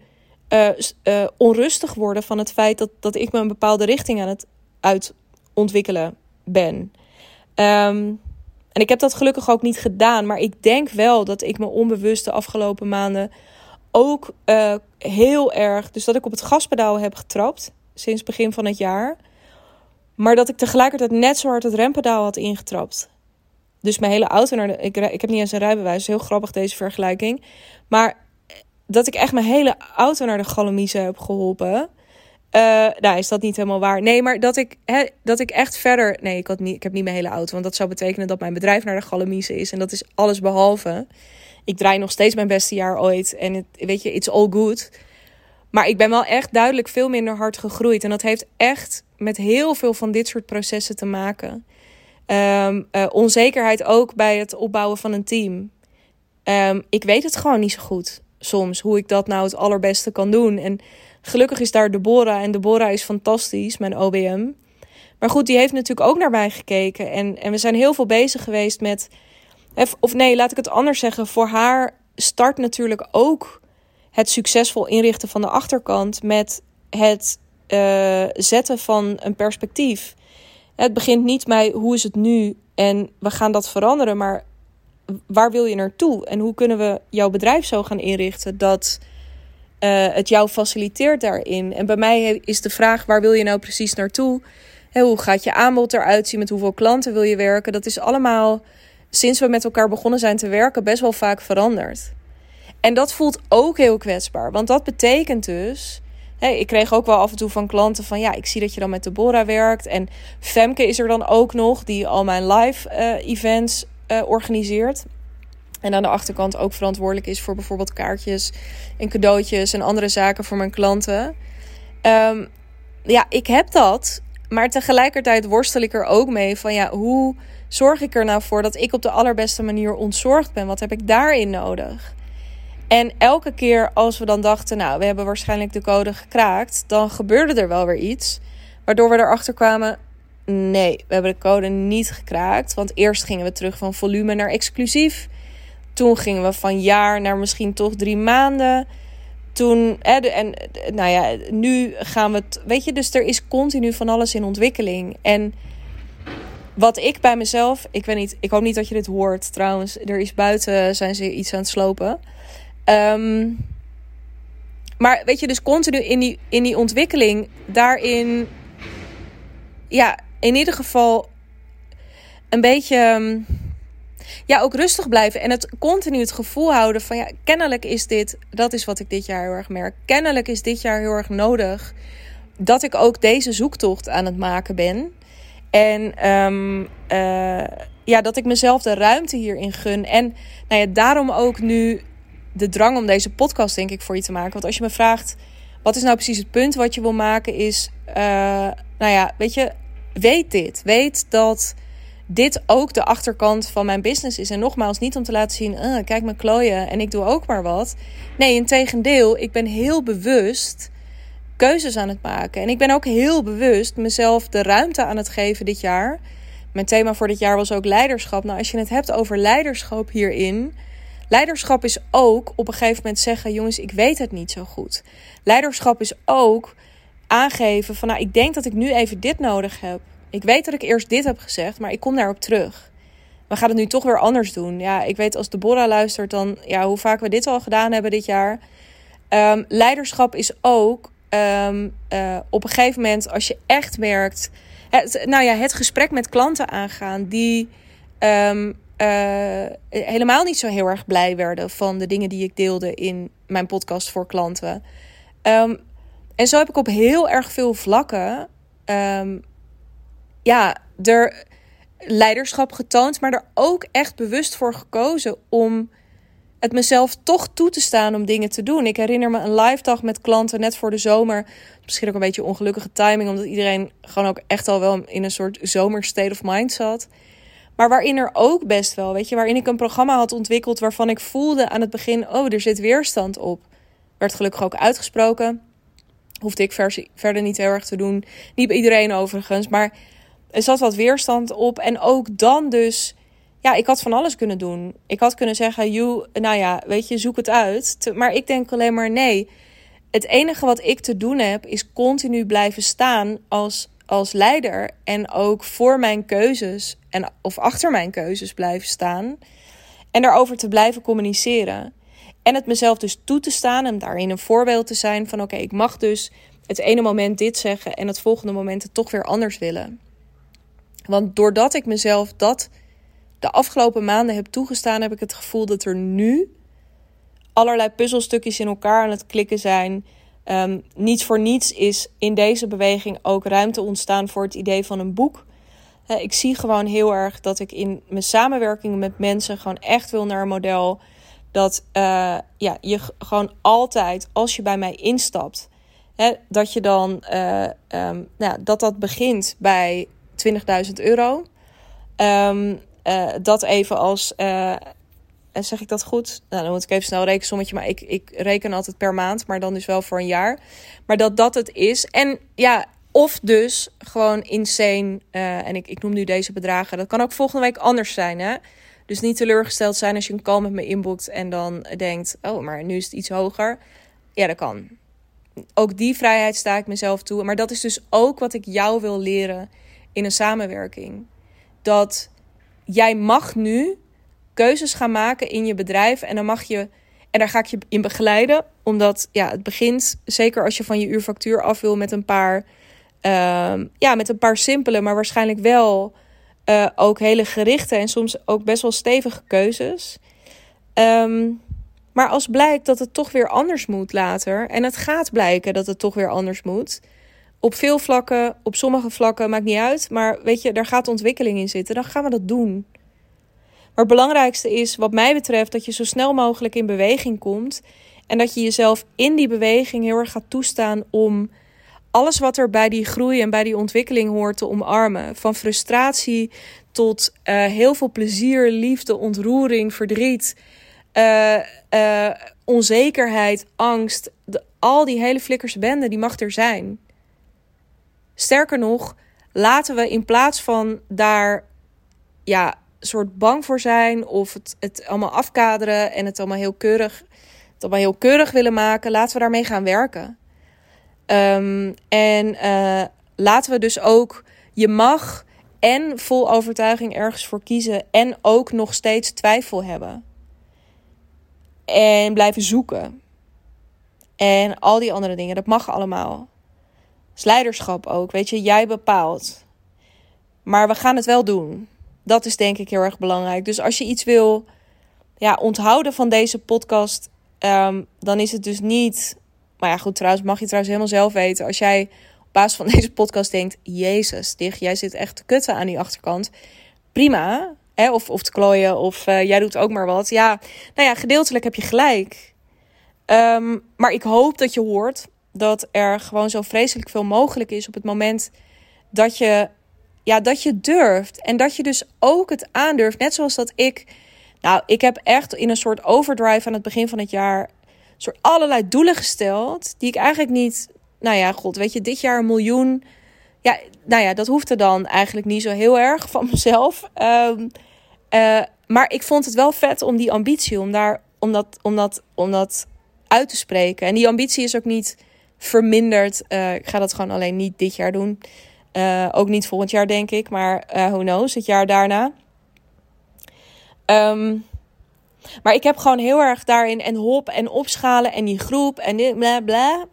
[SPEAKER 1] uh, uh, onrustig worden van het feit dat, dat ik me een bepaalde richting aan het uitontwikkelen ben. Um, en ik heb dat gelukkig ook niet gedaan. Maar ik denk wel dat ik me onbewust de afgelopen maanden ook uh, heel erg. Dus dat ik op het gaspedaal heb getrapt sinds begin van het jaar. Maar dat ik tegelijkertijd net zo hard het rempedaal had ingetrapt. Dus mijn hele auto naar de. Ik, ik heb niet eens een rijbewijs. Heel grappig deze vergelijking. Maar dat ik echt mijn hele auto naar de galamiezen heb geholpen. Uh, nou, is dat niet helemaal waar? Nee, maar dat ik, dat ik echt verder. Nee, ik, had niet, ik heb niet mijn hele auto. Want dat zou betekenen dat mijn bedrijf naar de galamiezen is. En dat is alles behalve ik draai nog steeds mijn beste jaar ooit. En weet je, it's all good. Maar ik ben wel echt duidelijk veel minder hard gegroeid. En dat heeft echt met heel veel van dit soort processen te maken. Um, uh, onzekerheid ook bij het opbouwen van een team. Um, ik weet het gewoon niet zo goed soms hoe ik dat nou het allerbeste kan doen. En gelukkig is daar Deborah. En Deborah is fantastisch, mijn OBM. Maar goed, die heeft natuurlijk ook naar mij gekeken. En, en we zijn heel veel bezig geweest met. Of nee, laat ik het anders zeggen. Voor haar start natuurlijk ook het succesvol inrichten van de achterkant met het uh, zetten van een perspectief. Het begint niet bij hoe is het nu en we gaan dat veranderen, maar waar wil je naartoe en hoe kunnen we jouw bedrijf zo gaan inrichten dat uh, het jou faciliteert daarin. En bij mij is de vraag waar wil je nou precies naartoe? hoe gaat je aanbod eruit zien? Met hoeveel klanten wil je werken? Dat is allemaal sinds we met elkaar begonnen zijn te werken best wel vaak veranderd. En dat voelt ook heel kwetsbaar, want dat betekent dus ik kreeg ook wel af en toe van klanten van ja, ik zie dat je dan met Deborah werkt. En Femke is er dan ook nog, die al mijn live uh, events uh, organiseert. En aan de achterkant ook verantwoordelijk is voor bijvoorbeeld kaartjes en cadeautjes en andere zaken voor mijn klanten. Um, ja, ik heb dat. Maar tegelijkertijd worstel ik er ook mee van ja, hoe zorg ik er nou voor dat ik op de allerbeste manier ontzorgd ben? Wat heb ik daarin nodig? En elke keer als we dan dachten, nou, we hebben waarschijnlijk de code gekraakt, dan gebeurde er wel weer iets. Waardoor we erachter kwamen, nee, we hebben de code niet gekraakt. Want eerst gingen we terug van volume naar exclusief. Toen gingen we van jaar naar misschien toch drie maanden. Toen, en nou ja, nu gaan we het, weet je, dus er is continu van alles in ontwikkeling. En wat ik bij mezelf, ik weet niet, ik hoop niet dat je dit hoort trouwens. Er is buiten, zijn ze iets aan het slopen. Um, maar weet je, dus continu in die, in die ontwikkeling, daarin, ja, in ieder geval een beetje, ehm, ja, ook rustig blijven. En het continu het gevoel houden van, ja, kennelijk is dit, dat is wat ik dit jaar heel erg merk. Kennelijk is dit jaar heel erg nodig dat ik ook deze zoektocht aan het maken ben. En um, uh, ja, dat ik mezelf de ruimte hierin gun. En nou ja, daarom ook nu de drang om deze podcast, denk ik, voor je te maken. Want als je me vraagt, wat is nou precies het punt wat je wil maken, is, uh, nou ja, weet je, weet dit. Weet dat dit ook de achterkant van mijn business is. En nogmaals, niet om te laten zien, uh, kijk me klooien en ik doe ook maar wat. Nee, in tegendeel, ik ben heel bewust keuzes aan het maken. En ik ben ook heel bewust mezelf de ruimte aan het geven dit jaar. Mijn thema voor dit jaar was ook leiderschap. Nou, als je het hebt over leiderschap hierin Leiderschap is ook op een gegeven moment zeggen: jongens, ik weet het niet zo goed. Leiderschap is ook aangeven van: nou, ik denk dat ik nu even dit nodig heb. Ik weet dat ik eerst dit heb gezegd, maar ik kom daarop terug. We gaan het nu toch weer anders doen. Ja, ik weet als Deborah luistert dan ja, hoe vaak we dit al gedaan hebben dit jaar. Um, leiderschap is ook um, uh, op een gegeven moment als je echt merkt. Het, nou ja, het gesprek met klanten aangaan die um, uh, helemaal niet zo heel erg blij werden van de dingen die ik deelde in mijn podcast voor klanten. En zo heb ik op heel erg veel vlakken, um, ja, er leiderschap getoond, maar er ook echt bewust voor gekozen om het mezelf toch toe te staan om dingen te doen. Ik herinner me een live dag met klanten net voor de zomer. Misschien ook een beetje ongelukkige timing, omdat iedereen gewoon ook echt al wel in een soort zomer state of mind zat. Maar waarin er ook best wel, weet je, waarin ik een programma had ontwikkeld waarvan ik voelde aan het begin, oh, er zit weerstand op. Werd gelukkig ook uitgesproken. Hoefde ik verder niet heel erg te doen. Niet bij iedereen overigens, maar er zat wat weerstand op. En ook dan dus, ja, ik had van alles kunnen doen. Ik had kunnen zeggen, you, nou ja, weet je, zoek het uit. Maar ik denk alleen maar nee. Het enige wat ik te doen heb, is continu blijven staan als als leider en ook voor mijn keuzes en of achter mijn keuzes blijven staan en daarover te blijven communiceren. En het mezelf dus toe te staan en daarin een voorbeeld te zijn van oké, ik mag dus het ene moment dit zeggen en het volgende moment het toch weer anders willen. Want doordat ik mezelf dat de afgelopen maanden heb toegestaan, heb ik het gevoel dat er nu allerlei puzzelstukjes in elkaar aan het klikken zijn Um, niet voor niets is in deze beweging ook ruimte ontstaan voor het idee van een boek. ik zie gewoon heel erg dat ik in mijn samenwerking met mensen gewoon echt wil naar een model dat uh, ja, je gewoon altijd, als je bij mij instapt, dat je dan uh, um, nou, dat dat begint bij 20.000 euro. Um, uh, dat even als en zeg ik dat goed? Nou, dan moet ik even snel rekenen sommetje. Maar ik, ik reken altijd per maand, maar dan dus wel voor een jaar. Maar dat dat het is. En ja, Of dus gewoon insane. En ik, ik noem nu deze bedragen. Dat kan ook volgende week anders zijn. Hè? Dus niet teleurgesteld zijn als je een call met me inboekt en dan denkt: oh, maar nu is het iets hoger. Ja, dat kan. Ook die vrijheid sta ik mezelf toe. Maar dat is dus ook wat ik jou wil leren in een samenwerking. Dat jij mag nu keuzes gaan maken in je bedrijf en dan mag je en daar ga ik je in begeleiden, omdat ja, het begint zeker als je van je uurfactuur af wil met een paar Ehm, ja, met een paar simpele, maar waarschijnlijk wel uh, ook hele gerichte en soms ook best wel stevige keuzes. Um, maar als blijkt dat het toch weer anders moet later, en het gaat blijken dat het toch weer anders moet, op veel vlakken, op sommige vlakken, maakt niet uit, maar weet je, daar gaat ontwikkeling in zitten, dan gaan we dat doen. Maar het belangrijkste is, wat mij betreft, dat je zo snel mogelijk in beweging komt en dat je jezelf in die beweging heel erg gaat toestaan om alles wat er bij die groei en bij die ontwikkeling hoort te omarmen. Van frustratie tot uh, heel veel plezier, liefde, ontroering, verdriet, uh, uh, onzekerheid, angst. De, al die hele flikkersbende, die mag er zijn. Sterker nog, laten we in plaats van daar ja, soort bang voor zijn of het, het allemaal afkaderen en het allemaal heel keurig, het allemaal heel keurig willen maken, laten we daarmee gaan werken. Um, en uh, laten we dus ook, je mag en vol overtuiging ergens voor kiezen en ook nog steeds twijfel hebben. En blijven zoeken. En al die andere dingen, dat mag allemaal. is leiderschap ook, weet je, jij bepaalt. Maar we gaan het wel doen. Dat is denk ik heel erg belangrijk. Dus als je iets wil ja, onthouden van deze podcast, um, dan is het dus niet maar ja, goed, trouwens, mag je trouwens helemaal zelf weten. Als jij op basis van deze podcast denkt: Jezus, dicht, jij zit echt te kutten aan die achterkant. Prima. Hè? Of, of te klooien, of uh, jij doet ook maar wat. Ja, nou ja, gedeeltelijk heb je gelijk. Um, maar ik hoop dat je hoort dat er gewoon zo vreselijk veel mogelijk is op het moment dat je, ja, dat je durft. En dat je dus ook het aandurft. Net zoals dat ik. Nou, ik heb echt in een soort overdrive aan het begin van het jaar soort allerlei doelen gesteld. Die ik eigenlijk niet. Nou ja, god, weet je, dit jaar een miljoen. Ja, nou ja, dat hoefde dan eigenlijk niet zo heel erg van mezelf. Um, uh, maar ik vond het wel vet om die ambitie, om, daar, om, dat, om, dat, om dat uit te spreken. En die ambitie is ook niet verminderd. Uh, ik ga dat gewoon alleen niet dit jaar doen. Uh, ook niet volgend jaar, denk ik. Maar who knows, het jaar daarna. Um, maar ik heb gewoon heel erg daarin en hop en opschalen en die groep en dit bla bla.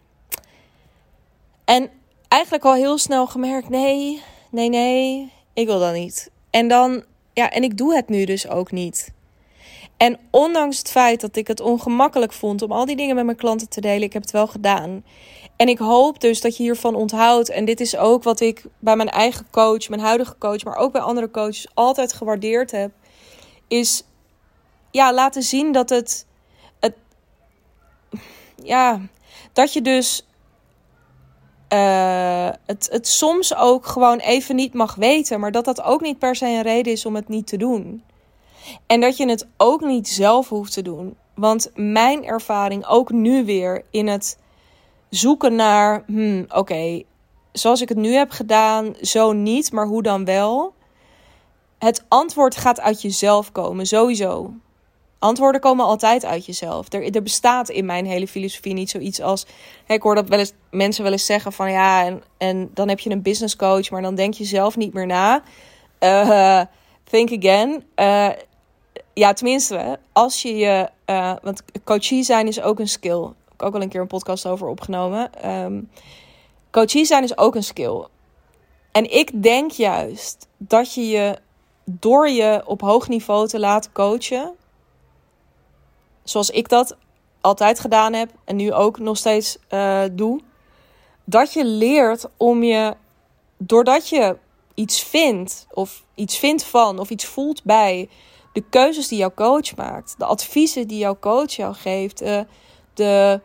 [SPEAKER 1] En eigenlijk al heel snel gemerkt: nee, nee, nee, ik wil dat niet. En dan, ja, en ik doe het nu dus ook niet. En ondanks het feit dat ik het ongemakkelijk vond om al die dingen met mijn klanten te delen, ik heb het wel gedaan. En ik hoop dus dat je hiervan onthoudt. En dit is ook wat ik bij mijn eigen coach, mijn huidige coach, maar ook bij andere coaches altijd gewaardeerd heb. Is ja, laten zien dat het, het. Ja, dat je dus. Uh, het, het soms ook gewoon even niet mag weten, maar dat dat ook niet per se een reden is om het niet te doen. En dat je het ook niet zelf hoeft te doen. Want mijn ervaring, ook nu weer in het zoeken naar, hmm, oké, zoals ik het nu heb gedaan, zo niet, maar hoe dan wel? Het antwoord gaat uit jezelf komen, sowieso. Antwoorden komen altijd uit jezelf. Er, er bestaat in mijn hele filosofie niet zoiets als. ik hoor dat wel eens, mensen wel eens zeggen van ja, en, en dan heb je een business coach, maar dan denk je zelf niet meer na. Uh, think again. Uh, ja, tenminste, als je je. Uh, want coachie zijn is ook een skill. Ik heb ook al een keer een podcast over opgenomen. Um, coachie zijn is ook een skill. En ik denk juist dat je je door je op hoog niveau te laten coachen zoals ik dat altijd gedaan heb en nu ook nog steeds uh, doe, dat je leert om je, doordat je iets vindt of iets vindt van of iets voelt bij de keuzes die jouw coach maakt, de adviezen die jouw coach jou geeft, uh, de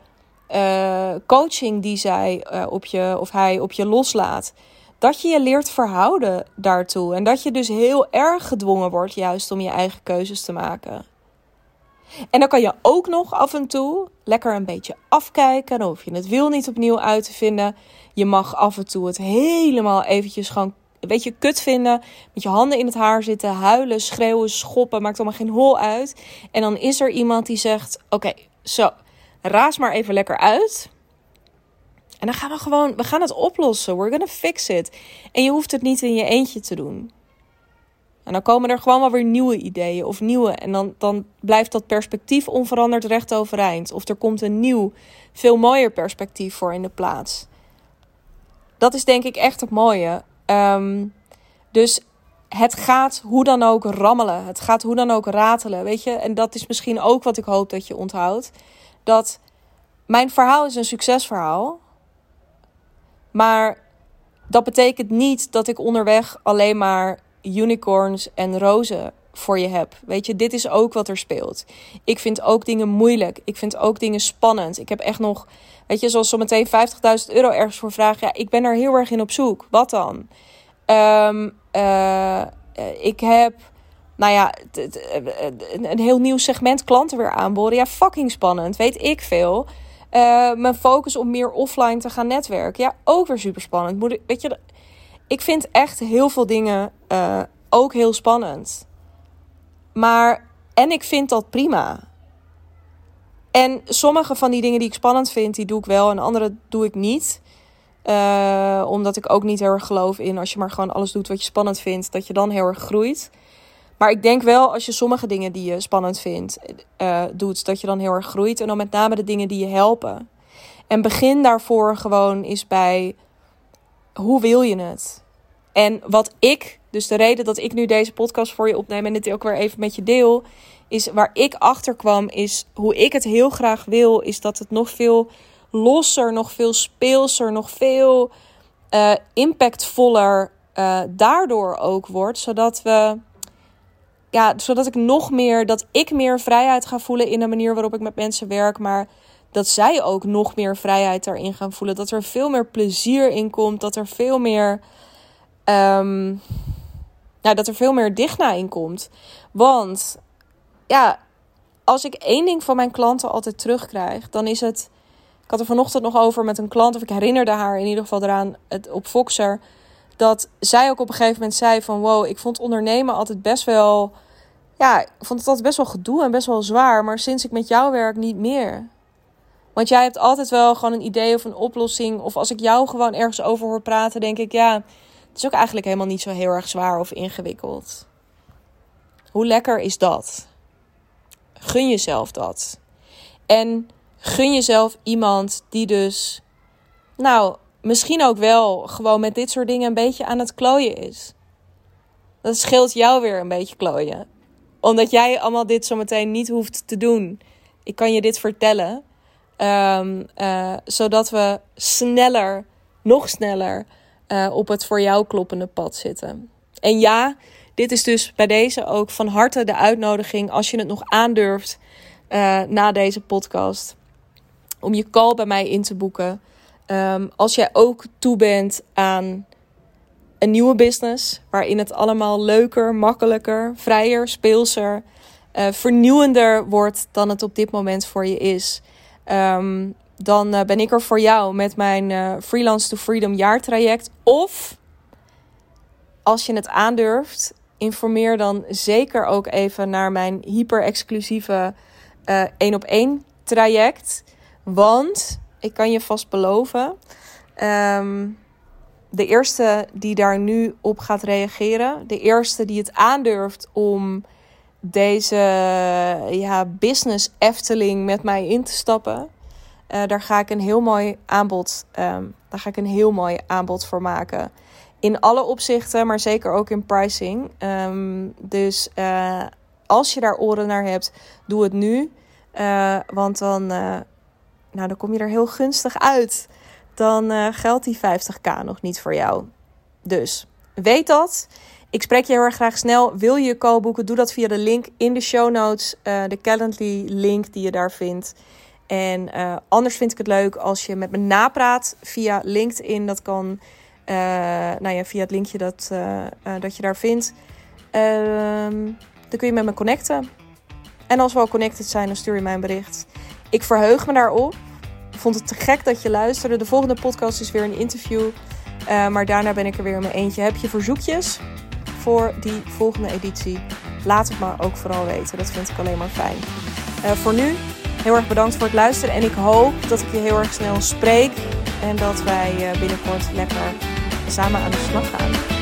[SPEAKER 1] uh, coaching die zij op je of hij op je loslaat, dat je je leert verhouden daartoe en dat je dus heel erg gedwongen wordt juist om je eigen keuzes te maken. En dan kan je ook nog af en toe lekker een beetje afkijken. Dan hoef je het wiel niet opnieuw uit te vinden. Je mag af en toe het helemaal eventjes gewoon een beetje kut vinden. Met je handen in het haar zitten, huilen, schreeuwen, schoppen. Maakt allemaal geen hol uit. En dan is er iemand die zegt: Oké, zo, raas maar even lekker uit. En dan gaan we gewoon, we gaan het oplossen. We're gonna fix it. En je hoeft het niet in je eentje te doen. En dan komen er gewoon wel weer nieuwe ideeën of nieuwe. En dan, dan blijft dat perspectief onveranderd recht overeind. Of er komt een nieuw, veel mooier perspectief voor in de plaats. Dat is denk ik echt het mooie. Ehm, dus het gaat hoe dan ook rammelen. Het gaat hoe dan ook ratelen. Weet je, en dat is misschien ook wat ik hoop dat je onthoudt. Dat mijn verhaal is een succesverhaal. Maar dat betekent niet dat ik onderweg alleen maar unicorns en rozen voor je heb. Weet je, dit is ook wat er speelt. Ik vind ook dingen moeilijk. Ik vind ook dingen spannend. Ik heb echt nog, weet je, zoals zometeen 50.000 euro ergens voor vragen. Ja, ik ben er heel erg in op zoek. Wat dan? Um, uh, ik heb, nou ja, een heel nieuw segment klanten weer aanboden. Ja, fucking spannend. Weet ik veel. Uh, mijn focus om meer offline te gaan netwerken. Ja, ook weer super spannend. Moet ik, weet je, ik vind echt heel veel dingen uh, ook heel spannend. Maar, en ik vind dat prima. En sommige van die dingen die ik spannend vind, die doe ik wel. En andere doe ik niet. Uh, omdat ik ook niet heel erg geloof in als je maar gewoon alles doet wat je spannend vindt, dat je dan heel erg groeit. Maar ik denk wel als je sommige dingen die je spannend vindt, uh, doet, dat je dan heel erg groeit. En dan met name de dingen die je helpen. En begin daarvoor gewoon is bij hoe wil je het? En wat ik, dus de reden dat ik nu deze podcast voor je opneem en dit ook weer even met je deel, is waar ik achter kwam, is hoe ik het heel graag wil, is dat het nog veel losser, nog veel speelser, nog veel uh, impactvoller uh, daardoor ook wordt, zodat we ja, zodat ik nog meer, dat ik meer vrijheid ga voelen in de manier waarop ik met mensen werk, maar dat zij ook nog meer vrijheid daarin gaan voelen. Dat er veel meer plezier in komt, dat er veel meer, ja, dat er veel meer dichtna in komt. Want ja, als ik één ding van mijn klanten altijd terugkrijg, dan is het. Ik had er vanochtend nog over met een klant, of ik herinnerde haar in ieder geval eraan het, op Foxer. Dat zij ook op een gegeven moment zei van wow, ik vond ondernemen altijd best wel ja, ik vond het altijd best wel gedoe en best wel zwaar. Maar sinds ik met jou werk, niet meer. Want jij hebt altijd wel gewoon een idee of een oplossing. Of als ik jou gewoon ergens over hoor praten, denk ik, ja, het is ook eigenlijk helemaal niet zo heel erg zwaar of ingewikkeld. Hoe lekker is dat? Gun jezelf dat. En gun jezelf iemand die dus, nou, misschien ook wel gewoon met dit soort dingen een beetje aan het klooien is. Dat scheelt jou weer een beetje klooien omdat jij allemaal dit zometeen niet hoeft te doen. Ik kan je dit vertellen. Um, uh, zodat we sneller, nog sneller uh, op het voor jou kloppende pad zitten. En ja, dit is dus bij deze ook van harte de uitnodiging, als je het nog aandurft uh, na deze podcast, om je call bij mij in te boeken. Um, als jij ook toe bent aan een nieuwe business waarin het allemaal leuker, makkelijker, vrijer, speelser, vernieuwender wordt dan het op dit moment voor je is. Um, dan uh, ben ik er voor jou met mijn uh, Freelance to Freedom jaartraject. Of als je het aandurft, informeer dan zeker ook even naar mijn hyper-exclusieve één op één traject. Want ik kan je vast beloven. Um, de eerste die daar nu op gaat reageren, de eerste die het aandurft om deze ja, business Efteling met mij in te stappen, uh, daar ga ik een heel mooi aanbod, um, daar ga ik een heel mooi aanbod voor maken. In alle opzichten, maar zeker ook in pricing. Um, dus uh, als je daar oren naar hebt, doe het nu. Uh, want dan, nou, dan kom je er heel gunstig uit dan geldt die 50k nog niet voor jou. Dus weet dat. Ik spreek je heel erg graag snel. Wil je je call boeken? Doe dat via de link in de show notes. Uh, de Calendly link die je daar vindt. En uh, anders vind ik het leuk als je met me napraat via LinkedIn. Dat kan nou ja, via het linkje dat, dat je daar vindt. Ehm, dan kun je met me connecten. En als we al connected zijn, dan stuur je mij een bericht. Ik verheug me daarop. Ik vond het te gek dat je luisterde. De volgende podcast is weer een interview. Maar daarna ben ik er weer in mijn eentje. Heb je verzoekjes voor die volgende editie? Laat het me ook vooral weten. Dat vind ik alleen maar fijn. Uh, voor nu, heel erg bedankt voor het luisteren. En ik hoop dat ik je heel erg snel spreek. En dat wij uh, binnenkort lekker samen aan de slag gaan.